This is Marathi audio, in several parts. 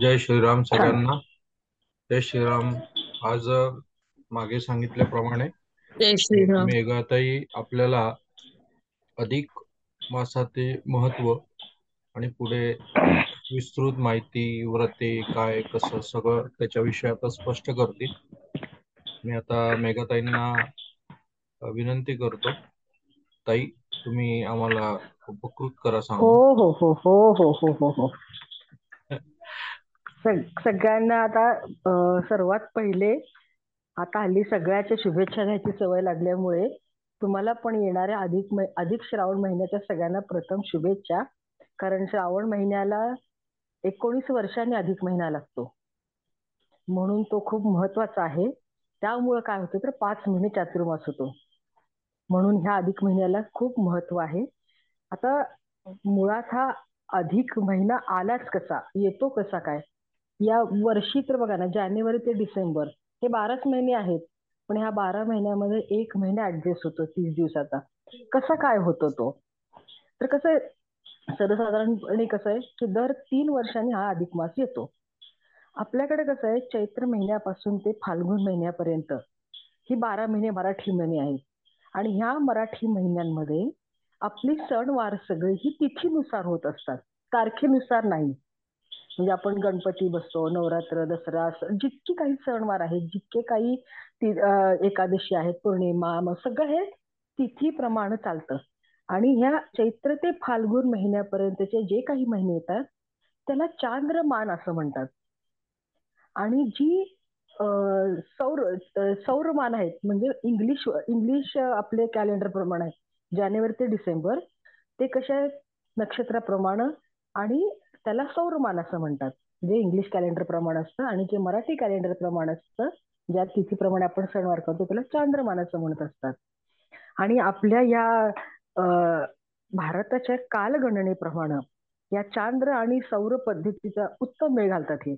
जय श्रीराम सगळ्यांना. जय श्रीराम. आज मागे सांगितल्याप्रमाणे जय श्रीराम. मेघाताई आपल्याला अधिक मासाचे महत्त्व आणि पुढे विस्तृत माहिती व्रते काय कसं सगळं त्याच्याविषयी आता स्पष्ट करतील. मी आता मेघाताईंना विनंती करतो. ताई तुम्ही आम्हाला उपकृत करा सांगू हो हो हो हो हो हो हो. सग- सगळ्यांना आता सर्वात पहिले आता हल्ली सगळ्याच्या शुभेच्छा द्यायची सवय लागल्यामुळे तुम्हाला पण येणाऱ्या अधिक मै- अधिक श्रावण महिन्याच्या सगळ्यांना प्रथम शुभेच्छा. कारण श्रावण महिन्याला एकोणीस वर्षांनी अधिक महिना लागतो. म्हणून तो खूप महत्त्वाचा आहे. त्यामुळं काय होतं तर पाच महिने चातुर्मास होतो. म्हणून ह्या अधिक महिन्याला खूप महत्त्व आहे. आता मुळात हा अधिक महिना आलाच कसा? येतो कसा काय? या वर्षी तर बघा ना जानेवारी ते डिसेंबर हे बाराच महिने आहेत. पण ह्या बारा महिन्यामध्ये एक महिना ऍडजस्ट होतो तीस दिवसाचा. कसा काय होतो तो? तर कसं आहे, सर्वसाधारणपणे कसं आहे की दर तीन वर्षांनी हा अधिक मास येतो. आपल्याकडे कसं आहे चैत्र महिन्यापासून ते फाल्गुन महिन्यापर्यंत ही बारा महिने मराठी महिने आहेत. आणि ह्या मराठी महिन्यांमध्ये आपली सणवार सगळी ही तिथीनुसार होत असतात. तारखेनुसार नाही. म्हणजे आपण गणपती बसतो नवरात्र दसरा असं जितकी काही सणवार आहेत जितके काही एकादशी आहेत पौर्णिमा मग सगळं हे तिथीप्रमाणे चालतं. आणि ह्या चैत्र ते फाल्गुन महिन्यापर्यंतचे जे काही महिने येतात त्याला चांद्रमान असं म्हणतात. आणि जी सौर सौरमान आहेत म्हणजे इंग्लिश इंग्लिश आपले कॅलेंडर प्रमाणे आहेत जानेवारी ते डिसेंबर ते कसे आहेत? नक्षत्राप्रमाणे. आणि त्याला सौरमान असं म्हणतात. जे इंग्लिश कॅलेंडर प्रमाण असतं आणि जे मराठी कॅलेंडर प्रमाण असतं ज्या तिथीप्रमाणे आपण सणवार करतो त्याला चांद्रमान असं म्हणत असतात. आणि आपल्या या भारताच्या कालगणनेप्रमाणे या चांद्र आणि सौर पद्धतीचा उत्तम मेळ घालतात हे.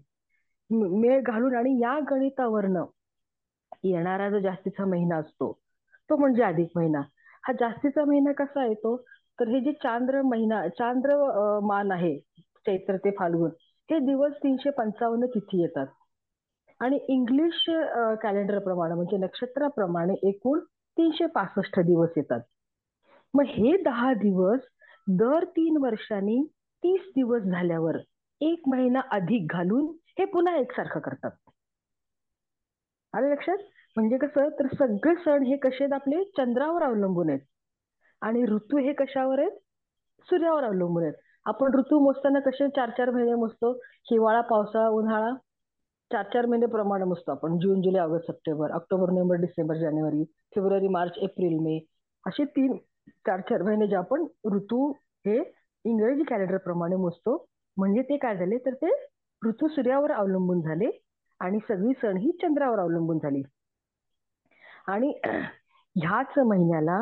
मेळ घालून आणि या गणितावरनं येणारा जो जास्तीचा महिना असतो तो म्हणजे अधिक महिना. हा जास्तीचा महिना कसा येतो तर हे जे चांद्र महिना चांद्र मान आहे चैत्र ते फाल्गुन. हे दिवस तीनशे पंचावन्न तिथी येतात. आणि इंग्लिश कॅलेंडर प्रमाणे म्हणजे नक्षत्राप्रमाणे एकूण तीनशे पासष्ट दिवस येतात. मग हे दहा दिवस दर तीन वर्षांनी तीस दिवस झाल्यावर एक महिना अधिक घालून हे पुन्हा एकसारखं करतात. आलं लक्षात? म्हणजे कसं? तर सगळे सण हे कसे आहेत आपले? चंद्रावर अवलंबून आहेत. आणि ऋतू हे कशावर आहेत? सूर्यावर अवलंबून आहेत. आपण ऋतू मोजताना कसे चार चार महिने मोजतो? हिवाळा पावसाळा उन्हाळा चार चार महिने प्रमाणे मोजतो आपण. जून जुलै August September October November December जानेवारी फेब्रुवारी मार्च एप्रिल मे असे तीन चार चार महिने जे आपण ऋतू हे इंग्रजी कॅलेंडर प्रमाणे मोजतो. म्हणजे ते काय झाले? तर ते ऋतू सूर्यावर अवलंबून झाले आणि सगळी सण ही चंद्रावर अवलंबून झाली. आणि ह्याच महिन्याला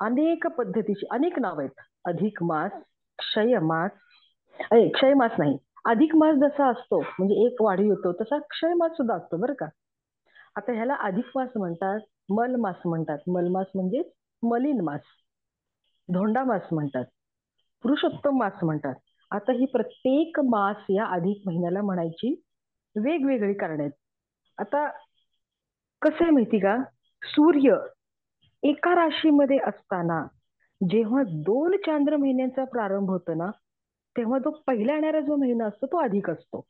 अनेक पद्धतीची अनेक नाव आहेत. अधिक मास क्षय मास अरे क्षय मास नाही अधिक मास जसा असतो म्हणजे एक वाढी होतो तसा क्षय मास सुद्धा असतो बरं का. आता ह्याला अधिक मास म्हणतात मल मास म्हणतात. मल मास म्हणजे मलिन मास धोंडा मास म्हणतात पुरुषोत्तम मास म्हणतात. आता ही प्रत्येक मास या अधिक महिन्याला म्हणायची वेगवेगळी कारण आहेत. आता कसं आहे माहिती का? सूर्य एका राशीमध्ये असताना जेव्हा दोन चांद्र महिन्यांचा प्रारंभ होतो ना तेव्हा जो पहिला येणारा जो महिना असतो तो अधिक असतो.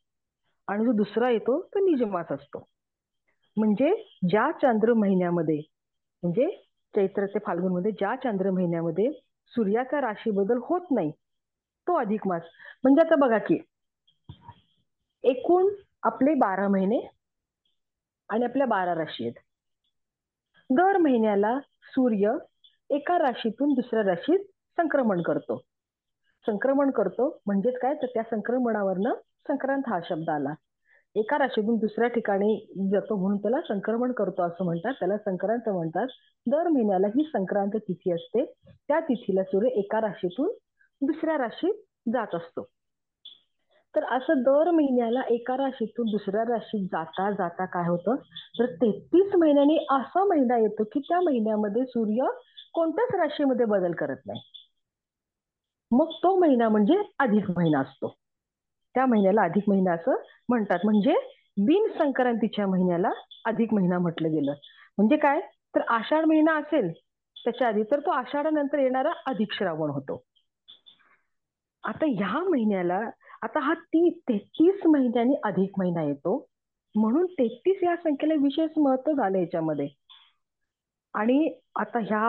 आणि जो दुसरा येतो तो निजमास असतो. म्हणजे ज्या चांद्र महिन्यामध्ये म्हणजे चैत्र ते फाल्गुनमध्ये ज्या चांद्र महिन्यामध्ये सूर्याचा राशी बदल होत नाही तो अधिक मास. म्हणजे आता बघा की एकूण आपले बारा महिने आणि आपल्या बारा राशी आहेत. दर महिन्याला सूर्य एका राशीतून दुसऱ्या राशीत संक्रमण करतो. संक्रमण करतो म्हणजेच काय? तर त्या संक्रमणावरनं संक्रांत हा शब्द आला. एका राशीतून दुसऱ्या ठिकाणी जातो म्हणून त्याला संक्रमण करतो असं म्हणतात. त्याला संक्रांत म्हणतात. दर महिन्याला ही संक्रांत तिथी असते. त्या तिथीला सूर्य एका राशीतून दुसऱ्या राशीत जात असतो. तर असं दर महिन्याला एका राशीतून दुसऱ्या राशीत जाता जाता काय होतं? तर तेहतीस महिन्यांनी असा महिना येतो की त्या महिन्यामध्ये सूर्य कोणत्याच राशीमध्ये बदल करत नाही. मग तो महिना म्हणजे अधिक महिना असतो. त्या महिन्याला अधिक महिना असं म्हणतात. म्हणजे बिन संक्रांतीच्या महिन्याला अधिक महिना म्हटलं गेलं. म्हणजे काय? तर आषाढ महिना असेल त्याच्या आधी तर तो आषाढानंतर येणारा अधिक श्रावण होतो. आता ह्या महिन्याला आता हा ती तेहतीस महिन्यांनी अधिक महिना येतो. म्हणून तेहतीस या संख्येला विशेष महत्त्व झालं याच्यामध्ये. आणि आता ह्या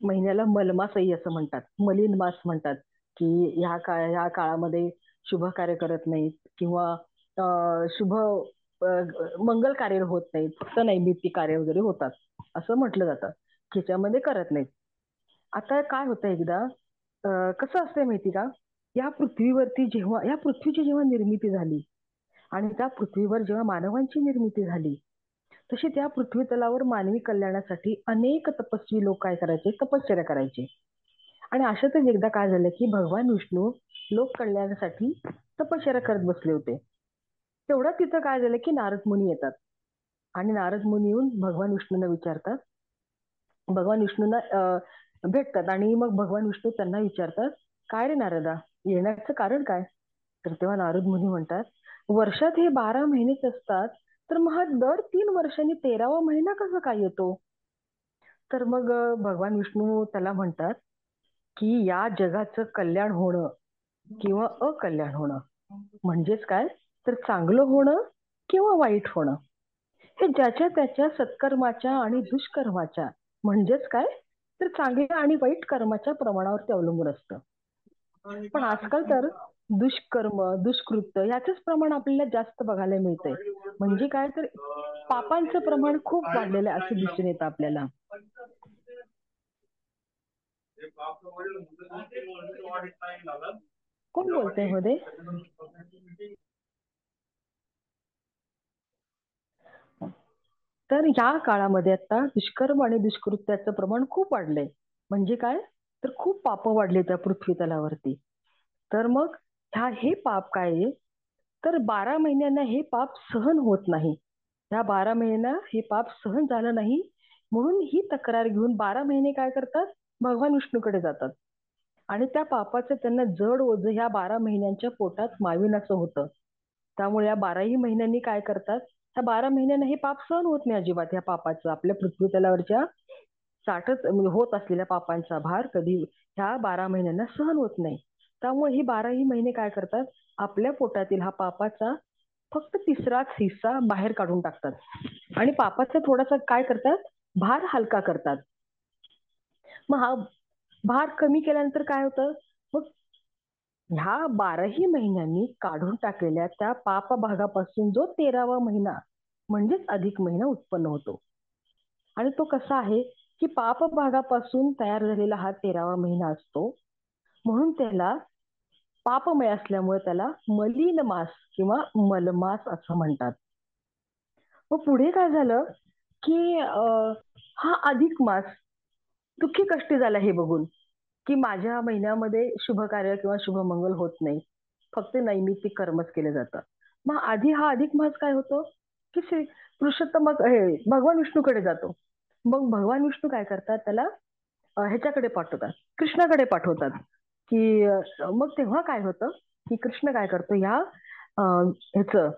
महिन्याला मलमासही असं म्हणतात. मलिन मास म्हणतात की ह्या काळ ह्या काळामध्ये शुभ कार्य करत नाहीत किंवा शुभ मंगल कार्य होत नाहीत फक्त नैमित्तिक कार्य वगैरे होतात. असं म्हटलं जातं. खिच्यामध्ये करत नाहीत. आता काय होतं एकदा कसं असतंय माहिती का? या पृथ्वीवरती जेव्हा या पृथ्वीची जेव्हा निर्मिती झाली आणि त्या पृथ्वीवर जेव्हा मानवांची निर्मिती झाली तशी त्या पृथ्वी तलावर मानवी कल्याणासाठी अनेक तपस्वी लोक काय करायचे? तपश्चर्या करायचे. आणि अशातच एकदा काय झालं की भगवान विष्णू लोक कल्याणासाठी तपश्चर्या करत बसले होते. तेवढं तिथं काय झालं की नारद मुनी येतात. आणि नारद मुनी येऊन भगवान विष्णूंना विचारतात. भगवान विष्णूंना भेटतात आणि मग भगवान विष्णू त्यांना विचारतात काय रे नारदा येण्याचं कारण काय? तर तेव्हा नारद मुनी म्हणतात वर्षात हे बारा महिनेच असतात तर मग दर तीन वर्षांनी तेरावा महिना कसा काय येतो? तर मग भगवान विष्णू त्याला म्हणतात की या जगाचं कल्याण होणं किंवा अकल्याण होणं. म्हणजेच काय? तर चांगलं होणं किंवा वाईट होणं. हे ज्याच्या त्याच्या सत्कर्माच्या आणि दुष्कर्माच्या म्हणजेच काय? तर चांगल्या आणि वाईट कर्माच्या प्रमाणावरती अवलंबून असतं. पण आजकाल तर दुष्कर्म दुष्कृत्य याचंच प्रमाण आपल्याला जास्त बघायला मिळतंय. म्हणजे काय तर पापांचं प्रमाण खूप वाढलेलं आहे असं दिसून येतं आपल्याला. कोण बोलतंय हो मध्ये तर या काळामध्ये आता दुष्कर्म आणि दुष्कृत्याचं प्रमाण खूप वाढलंय. म्हणजे काय? तर खूप पाप वाढले त्या पृथ्वी तलावरती तर मग ह्या हे पाप काय आहे? तर बारा महिन्यांना हे पाप सहन होत नाही. ह्या बारा महिन्यांना हे पाप सहन झालं नाही म्हणून ही तक्रार घेऊन बारा महिने काय करतात? भगवान विष्णूकडे जातात. आणि त्या पापाचं त्यांना जड ओझ ह्या बारा महिन्यांच्या पोटात माविनाचं होतं. त्यामुळे या बाराही महिन्यांनी काय करतात? ह्या बारा महिन्यांना हे पाप सहन होत नाही अजिबात ह्या पापाचं. आपल्या पृथ्वी तलावरच्या साठच म्हणजे होत असलेल्या पापांचा भार कधी ह्या बारा महिन्यांना सहन होत नाही. त्यामुळे ही बाराही महिने काय करतात? आपल्या पोटातील हा पापाचा फक्त तिसराच हिस्सा बाहेर काढून टाकतात. आणि पापाचा थोडासा काय करतात? भार हलका करतात. मग हा भार कमी केल्यानंतर काय होतं? मग ह्या बाराही महिन्यांनी काढून टाकलेल्या त्या पाप भागापासून जो तेरावा महिना म्हणजेच अधिक महिना उत्पन्न होतो. आणि तो कसा आहे? की पाप भागापासून तयार झालेला हा तेरावा महिना असतो. म्हणून त्याला पापमय असल्यामुळे त्याला मलिन मास किंवा मलमास असं म्हणतात. मग पुढे काय झालं की हा अधिक मास दुःखी कष्टी झाला हे बघून की माझ्या महिन्यामध्ये शुभ कार्य किंवा शुभ मंगल होत नाही. फक्त नैमित्तिक कर्मच केले जातं मग आधी हा अधिक मास काय होतो? की श्री पुरुषोत्तम हे भगवान विष्णूकडे जातो. मग भगवान विष्णू काय करतात? त्याला ह्याच्याकडे पाठवतात. कृष्णाकडे पाठवतात. की मग तेव्हा काय होतं की कृष्ण काय करतो ह्या ह्याच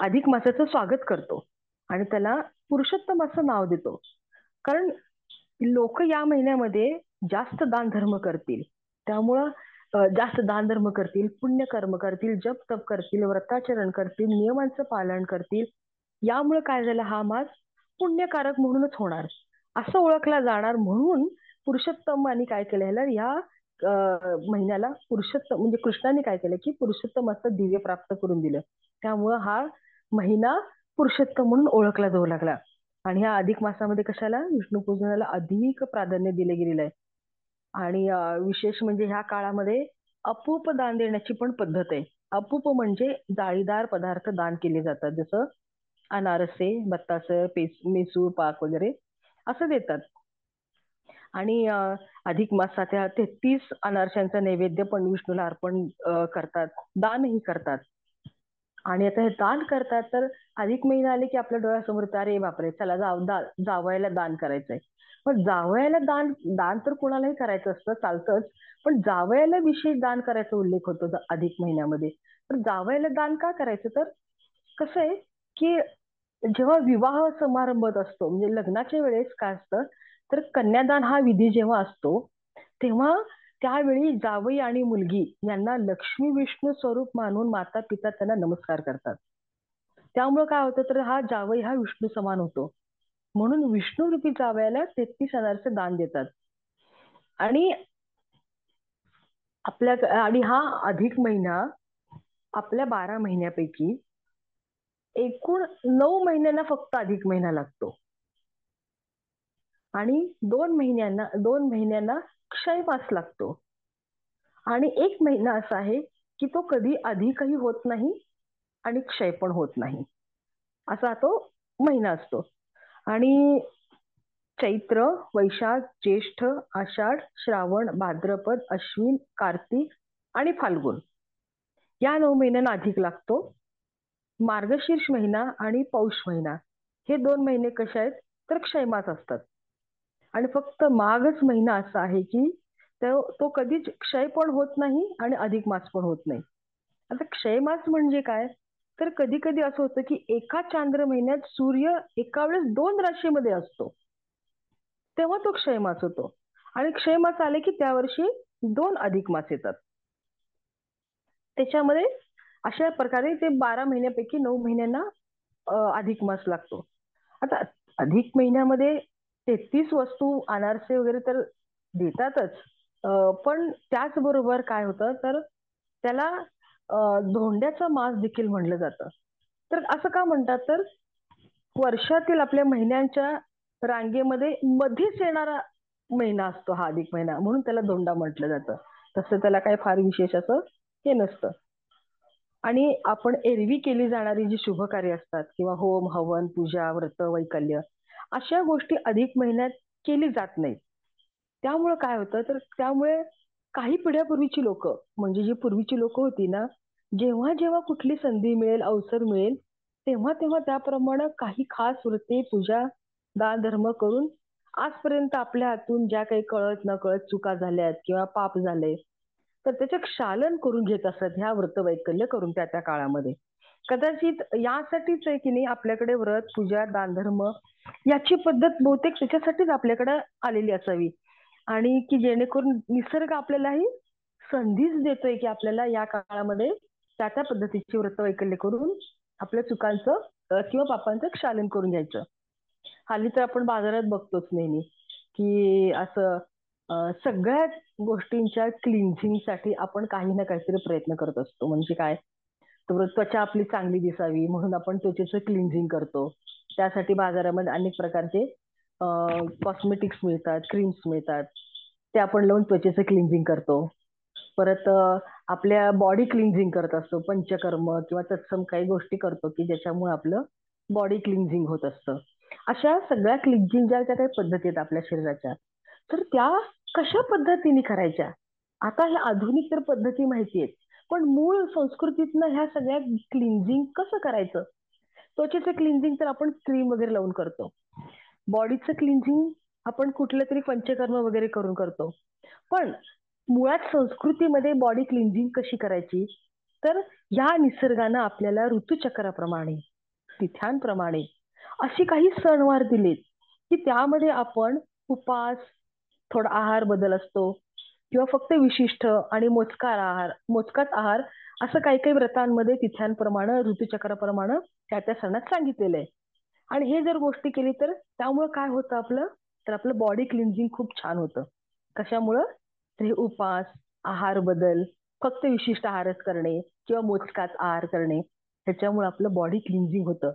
अधिक मासाचं स्वागत करतो आणि त्याला पुरुषोत्तम असं नाव देतो. कारण लोक या महिन्यामध्ये जास्त दान धर्म करतील. त्यामुळं जास्त दान धर्म करतील पुण्यकर्म करतील जप तप करतील व्रताचरण करतील नियमांचं पालन करतील. यामुळे काय झालं हा मास पुण्यकारक म्हणूनच होणार. असं ओळखला जाणार म्हणून पुरुषोत्तमाने काय केलं ह्याला या महिन्याला पुरुषोत्तम म्हणजे कृष्णाने काय केलं की पुरुषोत्तम असं दिव्य प्राप्त करून दिलं. त्यामुळं हा महिना पुरुषोत्तम म्हणून ओळखला जाऊ लागला. आणि ह्या अधिक मासामध्ये कशाला? विष्णू पूजनाला अधिक प्राधान्य दिले गेलेलं आहे. आणि विशेष म्हणजे ह्या काळामध्ये अपूप दान देण्याची पण पद्धत आहे. अपूप म्हणजे जाळीदार पदार्थ दान केले जातात. जसं अनारसे बत्तासं पेस मेसूर पाक वगैरे असं देतात. आणि अधिक मासा त्या तेहतीस अनारशांचा नैवेद्य पण विष्णूला अर्पण करतात दानही करतात. आणि आता हे दान करतात तर अधिक महिना आले की आपल्या डोळ्यासमोर अरे बापरे चला जाव जावयाला दान करायचंय. पण जावयाला दान दान तर कुणालाही करायचं असतं चालतंच. पण जावयाला विशेष दान करायचा उल्लेख होतो अधिक महिन्यामध्ये. तर जावयाला दान का करायचं? तर कसं आहे की जेव्हा विवाह समारंभत असतो म्हणजे लग्नाच्या वेळेस काय असतं तर कन्यादान हा विधी जेव्हा असतो तेव्हा त्यावेळी जावई आणि मुलगी यांना लक्ष्मी विष्णू स्वरूप मानून माता पिता त्यांना नमस्कार करतात. त्यामुळे काय होतं तर हा जावई हा विष्णू समान होतो. म्हणून विष्णू रूपी जावयाला तेहतीस हजारचे दान देतात. आणि आपल्या आणि हा अधिक महिना आपल्या बारा महिन्यापैकी एकूण नऊ महिन्यांना फक्त अधिक महिना लागतो. आणि दोन महिन्यांना दोन महिन्यांना क्षयमास लागतो. आणि एक महिना असा आहे की तो कधी अधिकही होत नाही आणि क्षय पण होत नाही. असा तो महिना असतो. आणि चैत्र वैशाख ज्येष्ठ आषाढ श्रावण भाद्रपद अश्विन कार्तिक आणि फाल्गुन या नऊ महिन्यांना अधिक लागतो. मार्गशीर्ष महिना आणि पौष महिना हे दोन महिने कसे आहेत तर क्षयमास असतात. आणि फक्त माघच महिना असा आहे की तो कधीच क्षय पण होत नाही आणि अधिक मास पण होत नाही. आता क्षयमास म्हणजे काय? तर कधी कधी असं होतं की एका चांद्र महिन्यात सूर्य एका वेळेस दोन राशीमध्ये असतो. तेव्हा तो क्षयमास होतो. आणि क्षयमास आले की त्या वर्षी दोन अधिक मास येतात. त्याच्यामध्ये अशा प्रकारे ते बारा महिन्यापैकी नऊ महिन्यांना अधिक मास लागतो. आता अधिक महिन्यामध्ये तेहतीस वस्तू अनारसे वगैरे तर देतातच. पण त्याचबरोबर काय होतं? तर त्याला धोंड्याचा मास देखील म्हणलं जातं. तर असं का म्हणतात? तर वर्षातील आपल्या महिन्यांच्या रांगेमध्ये मध्येच येणारा महिना असतो हा अधिक महिना. म्हणून त्याला धोंडा म्हटलं जातं. तसं त्याला काही फार विशेष असं हे नसतं. आणि आपण एरवी केली जाणारी जी शुभ कार्य असतात किंवा होम हवन पूजा व्रत वैकल्य अशा गोष्टी अधिक महिन्यात केली जात नाहीत. त्यामुळे काय होतं? तर त्यामुळे काही पिढ्यापूर्वीची लोक म्हणजे जी पूर्वीची लोक होती ना जेव्हा जेव्हा कुठली संधी मिळेल अवसर मिळेल तेव्हा तेव्हा त्याप्रमाणे काही खास वृत्ती पूजा दान धर्म करून आजपर्यंत आपल्या हातून ज्या काही कळत न कळत चुका झाल्यात किंवा पाप झाले तर त्याचे क्षालन करून घेत असत ह्या व्रत वैकल्य करून त्या त्या काळामध्ये. कदाचित यासाठीच आहे की नाही आपल्याकडे व्रत पूजा दानधर्म याची पद्धत बहुतेक त्याच्यासाठीच आपल्याकडे आलेली असावी. आणि की जेणेकरून निसर्ग आपल्यालाही संधीच देतोय की आपल्याला या काळामध्ये त्या त्या पद्धतीची व्रत वैकल्य करून आपल्या चुकांचं किंवा पापांचं क्षालन करून घ्यायचं. हल्ली तर आपण बाजारात बघतोच नेहमी की असं सगळ्या गोष्टींच्या क्लिन्झिंगसाठी आपण काही ना काहीतरी प्रयत्न करत असतो. म्हणजे काय? तर त्वचा आपली चांगली दिसावी म्हणून आपण त्वचेचं क्लिन्झिंग करतो. त्यासाठी बाजारामध्ये अनेक प्रकारचे कॉस्मेटिक्स मिळतात क्रीम्स मिळतात. ते आपण लावून त्वचेचं क्लिन्झिंग करतो. परत आपल्या बॉडी क्लिन्झिंग करत असतो पंचकर्म किंवा तत्सम काही गोष्टी करतो की ज्याच्यामुळे आपलं बॉडी क्लिन्झिंग होत असतं. अशा सगळ्या क्लिन्झिंग ज्या काही पद्धती आहेत आपल्या शरीराच्या तर त्या कशा पद्धतीने करायच्या? आता ह्या आधुनिक तर पद्धती माहिती आहेत. पण मूळ संस्कृतीतनं ह्या सगळ्या क्लिन्झिंग कसं करायचं? त्वचेचं क्लिन्झिंग तर आपण क्रीम वगैरे लावून करतो. बॉडीचं क्लिन्झिंग आपण कुठलं तरी पंचकर्म वगैरे करून करतो. पण मुळात संस्कृतीमध्ये बॉडी क्लिन्झिंग कशी करायची? तर या निसर्गानं आपल्याला ऋतुचक्राप्रमाणे तिथ्यांप्रमाणे अशी काही सणवार दिलेत की त्यामध्ये आपण उपास थोडा आहार बदल असतो. किंवा फक्त विशिष्ट आणि मोजका आहार मोजकाच आहार असं काही काही व्रतांमध्ये तिथ्यांप्रमाणे ऋतुचक्राप्रमाणे त्या त्या सणात सांगितलेलं आहे. आणि हे जर गोष्टी केली तर त्यामुळे काय होतं आपलं? तर आपलं बॉडी क्लिन्झिंग खूप छान होतं. कशामुळं? तर हे उपास आहार बदल फक्त विशिष्ट आहारच करणे किंवा मोजकाच आहार करणे ह्याच्यामुळे आपलं बॉडी क्लिन्झिंग होतं.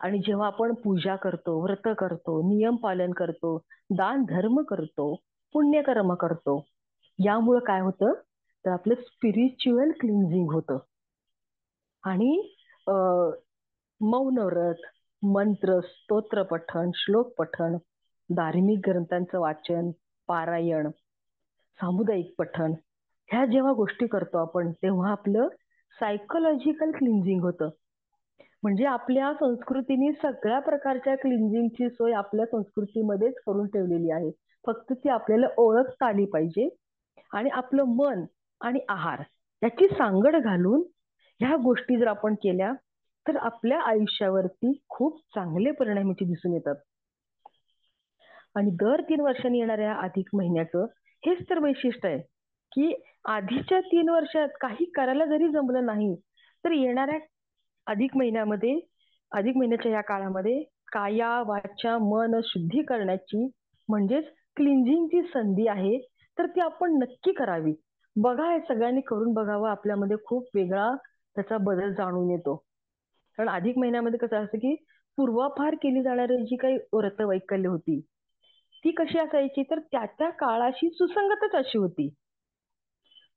आणि जेव्हा आपण पूजा करतो व्रत करतो नियम पालन करतो दान धर्म करतो पुण्यकर्म करतो. यामुळं काय होतं? तर आपलं स्पिरिच्युअल क्लिन्झिंग होतं. आणि मौनव्रत मंत्र स्तोत्र पठण श्लोक पठण धार्मिक ग्रंथांचं वाचन पारायण सामुदायिक पठण ह्या जेव्हा गोष्टी करतो आपण तेव्हा आपलं सायकोलॉजिकल क्लिन्झिंग होतं. म्हणजे आपल्या संस्कृतीने सगळ्या प्रकारच्या क्लिन्झिंगची सोय आपल्या संस्कृतीमध्येच करून ठेवलेली आहे. फक्त ती आपल्याला ओळखता आली पाहिजे. आणि आपलं मन आणि आहार याची सांगड घालून ह्या गोष्टी जर आपण केल्या तर आपल्या आयुष्यावरती खूप चांगले परिणाम दिसून येतात. आणि दर तीन वर्षांनी येणाऱ्या अधिक महिन्याचं हेच तर वैशिष्ट्य आहे की आधीच्या तीन वर्षात काही करायला जरी जमलं नाही तर येणाऱ्या अधिक महिन्यामध्ये अधिक महिन्याच्या या काळामध्ये काया वाचा मन शुद्धी करण्याची म्हणजेच क्लिंजिंगची संधी आहे तर ती आपण नक्की करावी. बघा हे सगळ्यांनी करून बघावं. आपल्यामध्ये खूप वेगळा त्याचा बदल जाणून येतो. कारण अधिक महिन्यामध्ये कसं असतं की पूर्वापार केली जाणारी जी काही व्रत वैकल्य होती ती कशी असायची? तर त्या त्या काळाशी सुसंगतच अशी होती.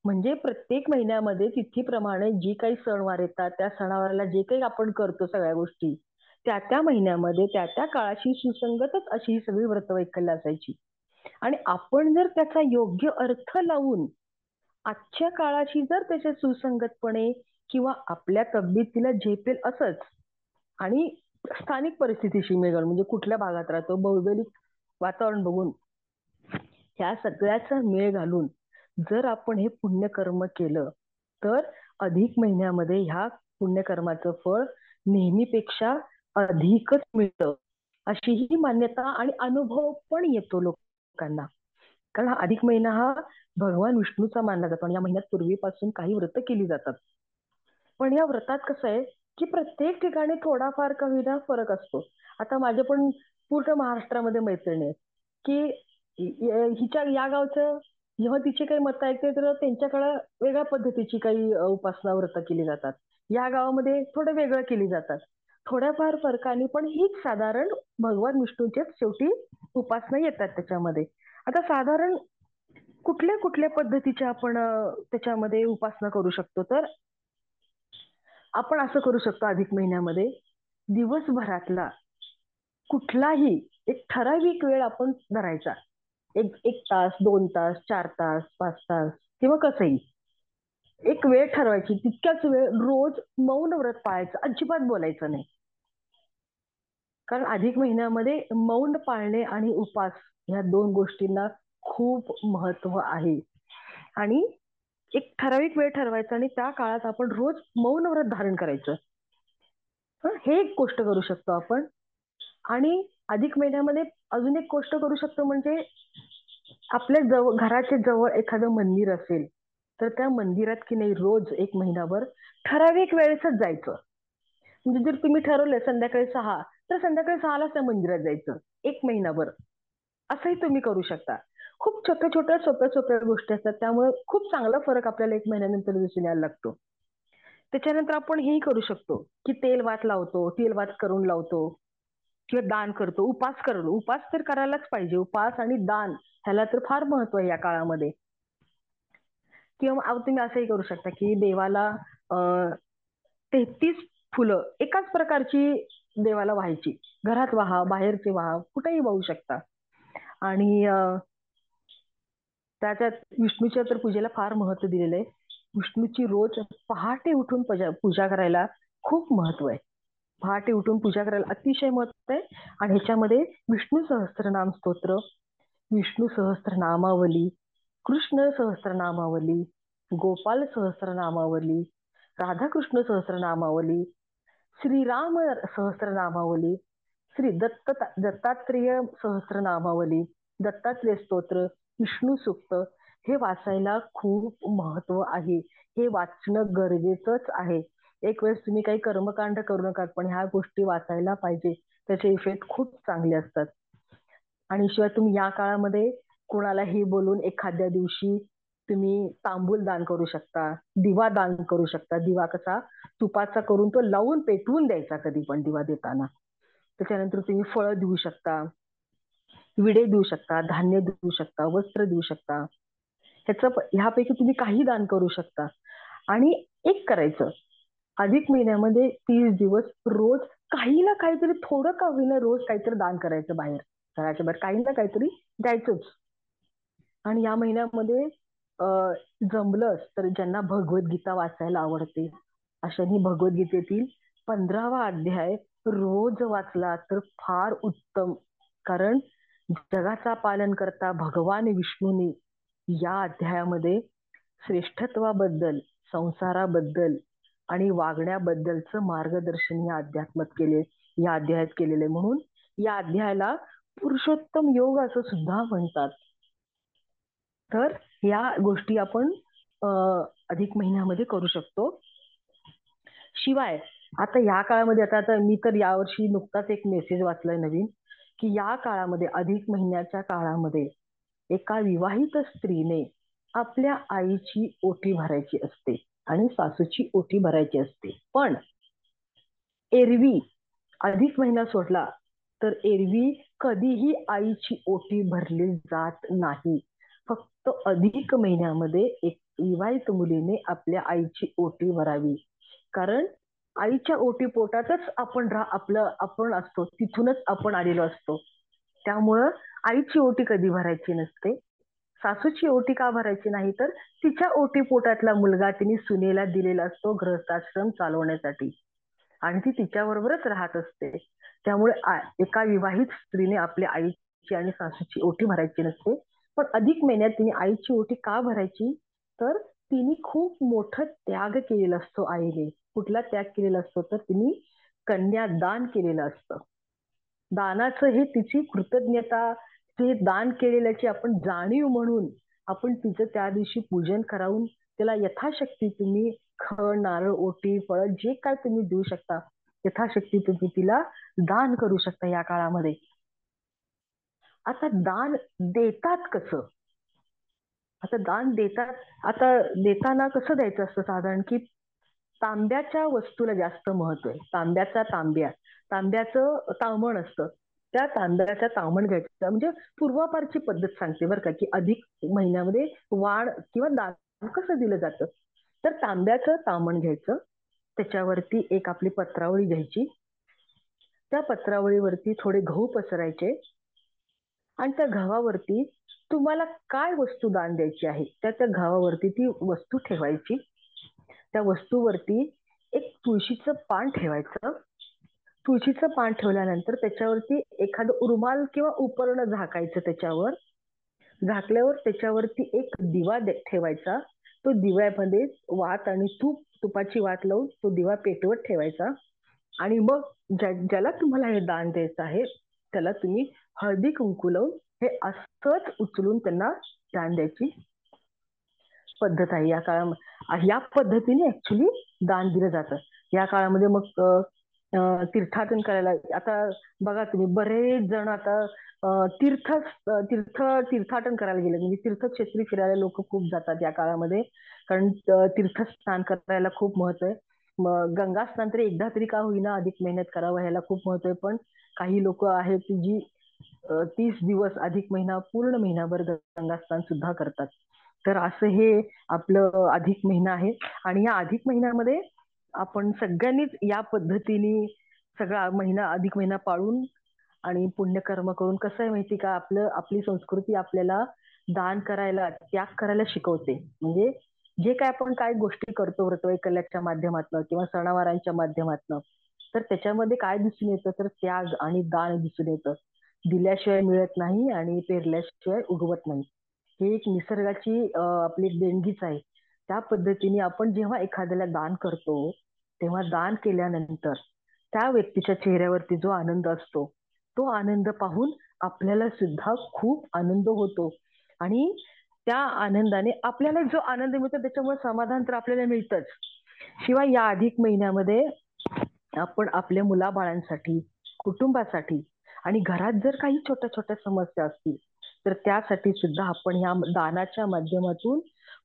म्हणजे प्रत्येक महिन्यामध्ये तिथीप्रमाणे जी काही सणवार येतात त्या सणावाराला जे काही आपण करतो सगळ्या गोष्टी त्या त्या महिन्यामध्ये त्या त्या काळाशी सुसंगतच अशी ही सगळी व्रतवैकल्य असायची. आणि आपण जर त्याचा योग्य अर्थ लावून आजच्या काळाशी जर त्याच्या सुसंगतपणे किंवा आपल्या तब्येतीला झेपेल असंच आणि स्थानिक परिस्थितीशी मेळ म्हणजे कुठल्या भागात राहतो भौगोलिक वातावरण बघून ह्या सगळ्याचा मेळ घालून जर आपण हे पुण्यकर्म केलं तर अधिक महिन्यामध्ये ह्या पुण्यकर्माचं फळ नेहमीपेक्षा अधिकच मिळतं. अशी ही मान्यता आणि अनुभव पण येतो लोक लोकांना. कारण हा अधिक महिना हा भगवान विष्णूचा मानला जातो आणि या महिन्यात पूर्वीपासून काही व्रत केली जातात. पण या व्रतात कसं आहे की प्रत्येक ठिकाणी थोडाफार का होईना फरक असतो. आता माझे पण पूर्ण महाराष्ट्रामध्ये मैत्रिणी आहेत की हिच्या या गावचं जेव्हा तिची काही मतं ऐकते तर त्यांच्याकडे वेगळ्या पद्धतीची काही उपासना व्रत केली जातात. या गावामध्ये थोडं वेगळं केली जातात. थोड्याफार फरकाने पण हीच साधारण भगवान विष्णूच्याच शेवटी उपासना येतात त्याच्यामध्ये. आता साधारण कुठल्या कुठल्या पद्धतीच्या आपण त्याच्यामध्ये उपासना करू शकतो? तर आपण असं करू शकतो अधिक महिन्यामध्ये दिवसभरातला कुठलाही एक ठराविक वेळ आपण धरायचा. एक एक तास दोन तास चार तास पाच तास किंवा कसंही. एक वेळ ठरवायची. तितक्याच वेळ रोज मौन व्रत पाळायचं. अजिबात बोलायचं नाही. कारण अधिक महिन्यामध्ये मौन पाळणे आणि उपास ह्या दोन गोष्टींना खूप महत्त्व आहे. आणि एक ठराविक वेळ ठरवायचा आणि त्या काळात आपण रोज मौन व्रत धारण करायचं. हे? एक गोष्ट करू शकतो आपण. आणि अधिक महिन्यामध्ये अजून एक गोष्ट करू शकतो म्हणजे आपल्या जवळ घराच्या जवळ एखादं मंदिर असेल. तर त्या मंदिरात की नाही रोज एक महिनाभर ठराविक वेळेसच जायचं. म्हणजे जर तुम्ही ठरवलं संध्याकाळी सहा तर संध्याकाळी सहालाच त्या मंदिरात जायचं. एक महिनाभर. असंही तुम्ही करू शकता. खूप छोट्या छोट्या सोप्या सोप्या गोष्टी असतात. त्यामुळे खूप चांगला फरक आपल्याला एक महिन्यानंतर दिसून यायला लागतो. त्याच्यानंतर आपण हेही करू शकतो की तेल वात लावतो तेल वात करून लावतो किंवा दान करतो. उपास करतो उपास तर करायलाच पाहिजे. उपास आणि दान ह्याला तर फार महत्त्व आहे या काळामध्ये. किंवा तुम्ही असंही करू शकता की देवाला तेहतीस फुलं एकाच प्रकारची देवाला व्हायची. घरात वाहा बाहेरचे व्हा कुठेही वाहू शकता. आणि त्याच्यात विष्णूच्या तर पूजेला फार महत्त्व दिलेलं आहे. विष्णूची रोज पहाटे उठून पूजा करायला खूप महत्त्व आहे. पहाटे उठून पूजा करायला अतिशय महत्त्व आहे. आणि ह्याच्यामध्ये विष्णू सहस्त्रनाम स्तोत्र विष्णू सहस्त्रनामावली कृष्ण सहस्रनामावली गोपाल सहस्रनामावली राधाकृष्ण सहस्रनामावली श्रीराम सहस्रनामावली श्री दत्त दत्तात्रेय सहस्रनामावली दत्तात्रेय स्तोत्र विष्णू सुक्त हे वाचायला खूप महत्त्व आहे. हे वाचणं गरजेचंच आहे. एक वेळेस तुम्ही काही कर्मकांड करू नका पण ह्या गोष्टी वाचायला पाहिजे. त्याचे इफेक्ट खूप चांगले असतात. आणि शिवाय तुम्ही या काळामध्ये कुणालाही बोलून एखाद्या दिवशी तुम्ही तांबूल दान करू शकता दिवा दान करू शकता. दिवा कसा? तुपाचा करून तो लावून पेटवून द्यायचा कधी पण दिवा देताना. त्याच्यानंतर तुम्ही फळं देऊ शकता विडे देऊ शकता धान्य देऊ शकता वस्त्र देऊ शकता. ह्याचं ह्यापैकी तुम्ही काही दान करू शकता. आणि एक करायचं अधिक महिन्यामध्ये तीस दिवस रोज काही ना काहीतरी थोडं का होईना रोज काहीतरी दान करायचं बाहेर. घराच्या बाहेर काही ना काहीतरी द्यायचंच. आणि या महिन्यामध्ये जमलंच तर ज्यांना भगवद्गीता वाचायला आवडते अशांनी भगवद्गीतेतील पंधरावा अध्याय रोज वाचला तर फार उत्तम. कारण जगाचा पालन करता भगवान विष्णूने या अध्यायामध्ये श्रेष्ठत्वाबद्दल संसाराबद्दल आणि वागण्याबद्दलचं मार्गदर्शन या अध्यात्मात केले या अध्यायात केलेले म्हणून या अध्यायाला पुरुषोत्तम योग असं सुद्धा म्हणतात. तर या गोष्टी आपण अधिक महिन्यामध्ये करू शकतो. शिवाय आता या काळामध्ये आता आता मी तर यावर्षी नुकताच एक मेसेज वाचलाय नवीन की या काळामध्ये अधिक महिन्याच्या काळामध्ये एका विवाहित स्त्रीने आपल्या आईची ओटी भरायची असते आणि सासूची ओटी भरायची असते. पण एरवी अधिक महिना सोडला तर एरवी कधीही आईची ओटी भरली जात नाही. फक्त अधिक महिन्यामध्ये एक विवाहित मुलीने आपल्या आईची ओटी भरावी. कारण आईच्या ओटी पोटातच आपण आपलं आपण असतो तिथूनच आपण आलेलो असतो. त्यामुळं आईची ओटी कधी भरायची नसते. सासूची ओटी का भरायची नाही तर तिच्या ओटी पोटातला मुलगा तिने सुनेला दिलेला असतो गृहस्थाश्रम चालवण्यासाठी. आणि ती तिच्याबरोबरच राहत असते. त्यामुळे एका विवाहित स्त्रीने आपल्या आईची आणि सासूची ओटी भरायची नसते. पण अधिक महिन्यात तिने आईची ओटी का भरायची? तर तिने खूप मोठं त्याग केलेला असतो आईने. कुठला त्याग केलेला असतो? तर तिने कन्यादान केलेलं असतं. दानाचं हे तिची कृतज्ञता ते दान केलेल्याची आपण जाणीव म्हणून आपण तिचं त्या दिवशी पूजन करावून त्याला यथाशक्ती तुम्ही खळ नारळ ओटी फळ जे काय तुम्ही देऊ शकता यथाशक्ती तुम्ही तिला दान करू शकता या काळामध्ये. आता दान देतात कसं? आता दान देतात आता देताना कसं द्यायचं असतं साधारण की तांब्याच्या वस्तूला जास्त महत्त्व आहे. तांब्याचा तांब्या तांब्याचं तामण असतं. त्या तांदळाचा तामण घ्यायचं. म्हणजे पूर्वापारची पद्धत सांगते बरं का की अधिक महिन्यामध्ये वाण किंवा दान कसं दिलं जातं? तर तांब्याचं तामण घ्यायचं. त्याच्यावरती एक आपली पत्रावळी घ्यायची. त्या पत्रावळीवरती थोडे गहू पसरायचे. आणि त्या घावावरती तुम्हाला काय वस्तू दान द्यायची आहे? त्या त्या घावावरती ती वस्तू ठेवायची. त्या वस्तूवरती एक तुळशीचं पान ठेवायचं. तुळशीचं पान ठेवल्यानंतर त्याच्यावरती एखादं रुमाल किंवा उपर्ण झाकायचं त्याच्यावर. झाकल्यावर त्याच्यावरती एक दिवा ठेवायचा. तो दिव्यामध्ये वात आणि तूप तुपाची वात लावून तो दिवा पेटवत ठेवायचा. आणि मग ज्या ज्याला तुम्हाला हे दान द्यायचं आहे त्याला तुम्ही हळदी कुंकू लावून हे असंच उचलून त्यांना दान द्यायची पद्धत आहे. या काळामध्ये या पद्धतीने ऍक्च्युली दान दिलं जातं. या काळामध्ये मग तीर्थाटन करायला आता बघा तुम्ही बरेच जण आता तीर्थ तीर्थ तीर्थाटन करायला गेले. म्हणजे तीर्थक्षेत्री फिरायला लोक खूप जातात या काळामध्ये. कारण तीर्थस्नान करायला खूप महत्त्व आहे. मग गंगा स्नान तरी एकदा तरी का होईना अधिक मेहनत करावं ह्याला खूप महत्त्व आहे. पण काही लोक आहेत जी तीस दिवस अधिक महिना पूर्ण महिनाभर गंगास्नान सुद्धा करतात. तर असं हे आपलं अधिक महिना आहे. आणि या अधिक महिन्यामध्ये आपण सगळ्यांनीच या पद्धतीने सगळा महिना अधिक महिना पाळून आणि पुण्यकर्म करून कसं आहे माहिती का? आपलं आपली संस्कृती आपल्याला दान करायला त्याग करायला शिकवते. म्हणजे जे काय आपण काय गोष्टी करतो व्रतवैकल्याच्या माध्यमातनं किंवा सणावारांच्या माध्यमातनं तर त्याच्यामध्ये काय दिसून येतं? तर त्याग आणि दान दिसून येतं. दिल्याशिवाय मिळत नाही आणि पेरल्याशिवाय उगवत नाही. हे एक निसर्गाची आपली देणगीच आहे. त्या पद्धतीने आपण जेव्हा एखाद्याला दान करतो तेव्हा दान केल्यानंतर त्या व्यक्तीच्या चेहऱ्यावरती जो आनंद असतो तो आनंद पाहून आपल्याला सुद्धा खूप आनंद होतो. आणि त्या आनंदाने आपल्याला जो आनंद मिळतो त्याच्यामुळे समाधान तर आपल्याला मिळतच. शिवाय या अधिक महिन्यामध्ये आपण आपल्या मुलाबाळांसाठी कुटुंबासाठी आणि घरात जर काही छोट्या छोट्या समस्या असतील तर त्यासाठी सुद्धा आपण या दानाच्या माध्यमातून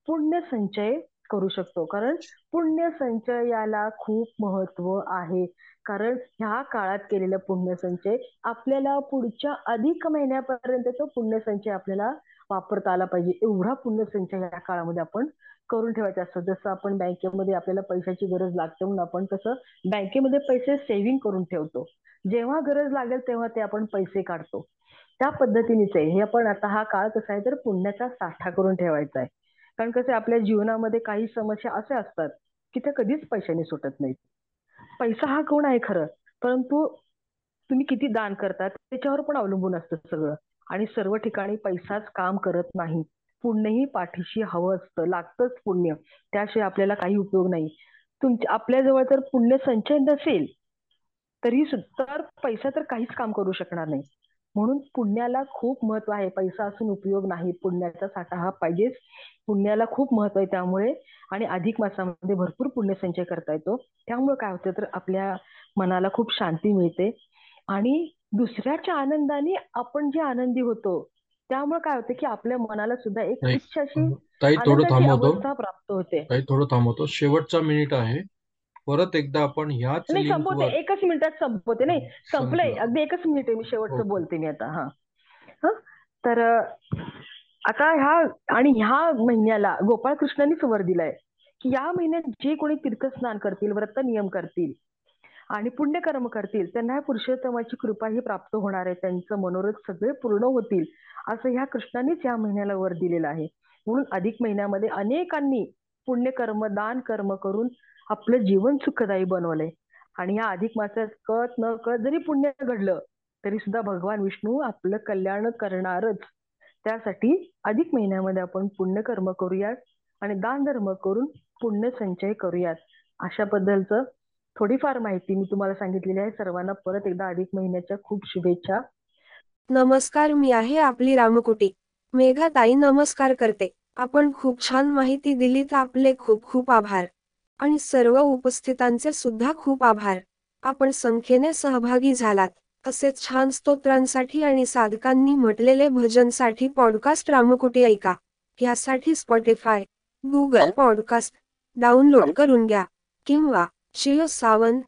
पुण्य संचय करू शकतो. कारण पुण्य संचयाला खूप महत्त्व आहे. कारण ह्या काळात केलेला पुण्यसंचय आपल्याला पुढच्या अधिक महिन्यापर्यंत तो पुण्यसंचय आपल्याला वापरता आला पाहिजे. एवढा पुण्यसंचय या काळामध्ये आपण करून ठेवायचे असतात जसं आपण बँकेमध्ये आपल्याला पैशाची गरज लागते म्हणून आपण कसं बँकेमध्ये पैसे सेव्हिंग करून ठेवतो. जेव्हा गरज लागेल तेव्हा ते आपण पैसे काढतो. त्या पद्धतीनेच आहे. हे आपण आता हा काळ कसा आहे तर पुण्याचा साठा करून ठेवायचा आहे. कारण कसं आपल्या जीवनामध्ये काही समस्या अशा असतात की त्या कधीच पैशाने सुटत नाहीत. पैसा हा कोण आहे खरं? परंतु तुम्ही किती दान करता त्याच्यावर पण अवलंबून असतं सगळं. आणि सर्व ठिकाणी पैसाच काम करत नाही. पुण्यही पाठीशी हवं असतं. लागतंच पुण्य. त्याशिवाय आपल्याला काही उपयोग नाही. तुमच्या आपल्याजवळ जर पुण्य संचय नसेल तरी सुद्धा पैसा तर काहीच काम करू शकणार नाही. म्हणून पुण्याला खूप महत्त्व आहे. पैसा असून उपयोग नाही. पुण्याचा साठा हा पाहिजेच. पुण्याला खूप महत्त्व आहे त्यामुळे. आणि अधिक मासामध्ये भरपूर पुण्य संचय करता येतो. त्यामुळे काय होतं तर आपल्या मनाला खूप शांती मिळते. आणि दुसऱ्याच्या आनंदाने आपण जे आनंदी होतो त्यामुळे काय होतं की आपल्या मनाला सुद्धा एक नाही. अशी ताई थोडं आनंदाची थांबवतो. अवस्था प्राप्त होते. ताई थोडं थांबवतो. शेवटचा मिनिट आहे. परत एकदा आपण ह्याच नाही संपवते. लिंकवर एकच मिनिटात संपवते. नाही संपलंय संपलं. अगदी एकच मिनिट आहे. मी शेवटचं बोलते मी आता. हा. हं? तर अं, आता ह्या आणि ह्या महिन्याला गोपाळकृष्णांनीच वर दिलाय. की या महिन्यात जे कोणी तीर्थस्नान करतील व्रत नियम करतील आणि पुण्यकर्म करतील त्यांना ह्या पुरुषोत्तमाची कृपा ही प्राप्त होणार आहे त्यांचं मनोरथ सगळे पूर्ण होतील असं ह्या कृष्णानेच या महिन्याला वर दिलेलं आहे. म्हणून अधिक महिन्यामध्ये अनेकांनी पुण्यकर्म दान कर्म करून आपलं जीवन सुखदायी बनवलंय. आणि या अधिक मासात कळत न कळत जरी पुण्य घडलं तरी सुद्धा भगवान विष्णू आपलं कल्याण करणारच. त्यासाठी अधिक महिन्यामध्ये आपण पुण्यकर्म करूयात आणि दान धर्म करून पुण्य संचय करूयात. अशा बद्दलचं थोडीफार माहिती मी तुम्हाला सांगितलेली आहे. सर्वांना परत एकदा अधिक महिन्याच्या खूप शुभेच्छा. नमस्कार मी आहे आपली रामकुटी. मेघा ताई नमस्कार करते. आपण खूप छान माहिती दिलीत आपले खूप खूप आभार. आणि सर्व उपस्थितांचे सुद्धा खूप आभार. आपण संख्येने सहभागी झालात. असेच छान स्तोत्रांसाठी आणि साधकांनी म्हटलेले भजनसाठी पॉडकास्ट रामकुटी ऐका. यासाठी स्पॉटीफाय गुगल पॉडकास्ट डाउनलोड करून घ्या. किंवा Jio Saavn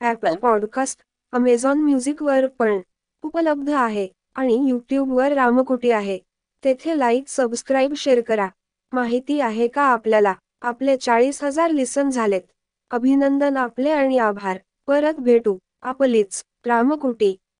Apple podcast Amazon म्युझिकवर पण उपलब्ध आहे आणि यूट्यूबवर रामकुटी आहे. तेथे लाईक सबस्क्राईब शेअर करा. माहिती आहे का आपल्याला? आपले चाळीस हजार लिसन झालेत. अभिनंदन आपले आणि आभार. परत भेटू. आपलीच रामकुटी.